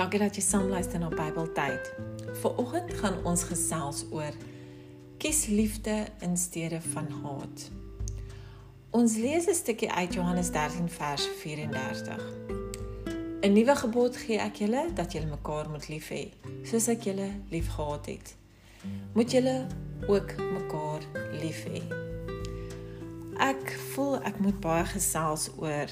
Dankie dat jy saam luister na Bybeltyd. Vanoggend gaan ons gesels oor kies liefde in steede van haat. Ons lees 'n stukkie uit Johannes 13 vers 34. 'n Nuwe gebod gee ek julle dat julle mekaar moet lief hê, soos ek julle liefgehad het. Moet julle ook mekaar lief hê. Ek voel ek moet baie gesels oor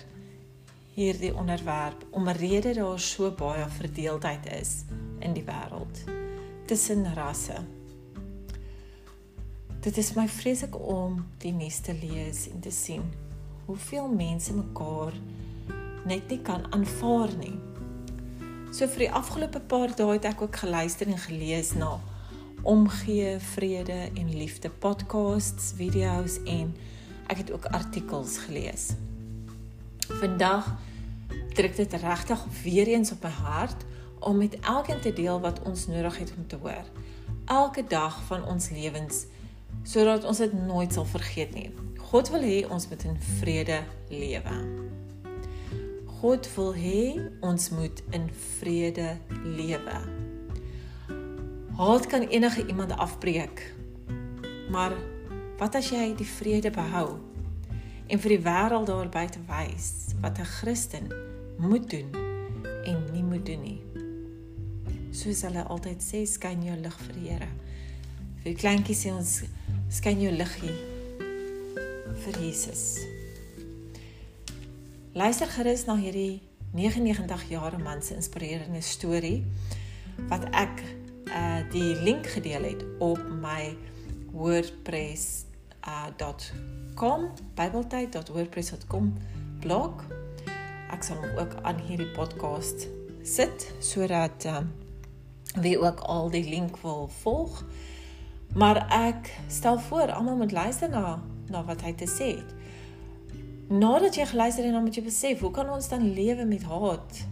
hierdie onderwerp om 'n rede daar so baie verdeeldheid is in die wêreld tussen rasse. Dit is my vreeslik om die nuus te lees en te sien hoeveel mense mekaar net nie kan aanvaar nie. So vir die afgelope paar dae het ek ook geluister en gelees na omgee vrede en liefde podcasts, video's en ek het ook artikels gelees. Vandag druk dit regtig weer eens op my hart om met elkeen te deel wat ons nodig het om te hoor. Elke dag van ons lewens sodat ons dit nooit sal vergeet nie. God wil hê ons moet in vrede lewe. God wil hê ons moet in vrede lewe. Haat kan enige iemand afbreek. Maar wat as jy die vrede behou en vir die wêreld daar buite wys wat 'n Christen moet doen en nie moet doen nie. Soos hulle altyd sê, skyn jou lig vir die Here. Vir die kleintjies sê ons skyn jou liggie vir Jesus. Luister gerus na hierdie 99 jarige man se inspirerende storie wat ek uh die link gedeel het op my wordpress.com uh, bybeltyd.wordpress.com blog ek sal hom ook aan hierdie podcast sit sodat ehm um, wie ook al die link wil volg. Maar ek stel voor almal moet luister na na wat hy te sê het. Nadat jy geluister het, dan moet jy besef, hoe kan ons dan lewe met haat?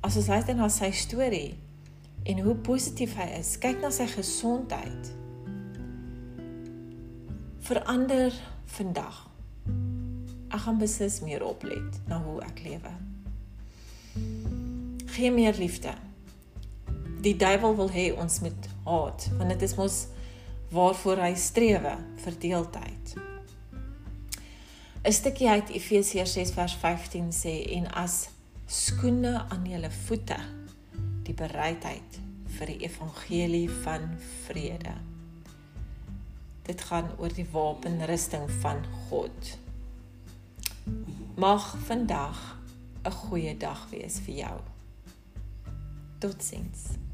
As ons luister na sy storie en hoe positief hy is, kyk na sy gesondheid. Verander vandag gaan beslis meer oplet na hoe ek lewe. Geen meer liefde. Die duiwel wil hê ons moet haat, want dit is mos waarvoor hy strewe, verdeeldheid. 'n Stukkie uit Efesiërs 6 vers 15 sê en as skoene aan julle voete die bereidheid vir die evangelie van vrede. Dit gaan oor die wapenrusting van God. Mag vandag 'n goeie dag wees vir jou. Totsiens.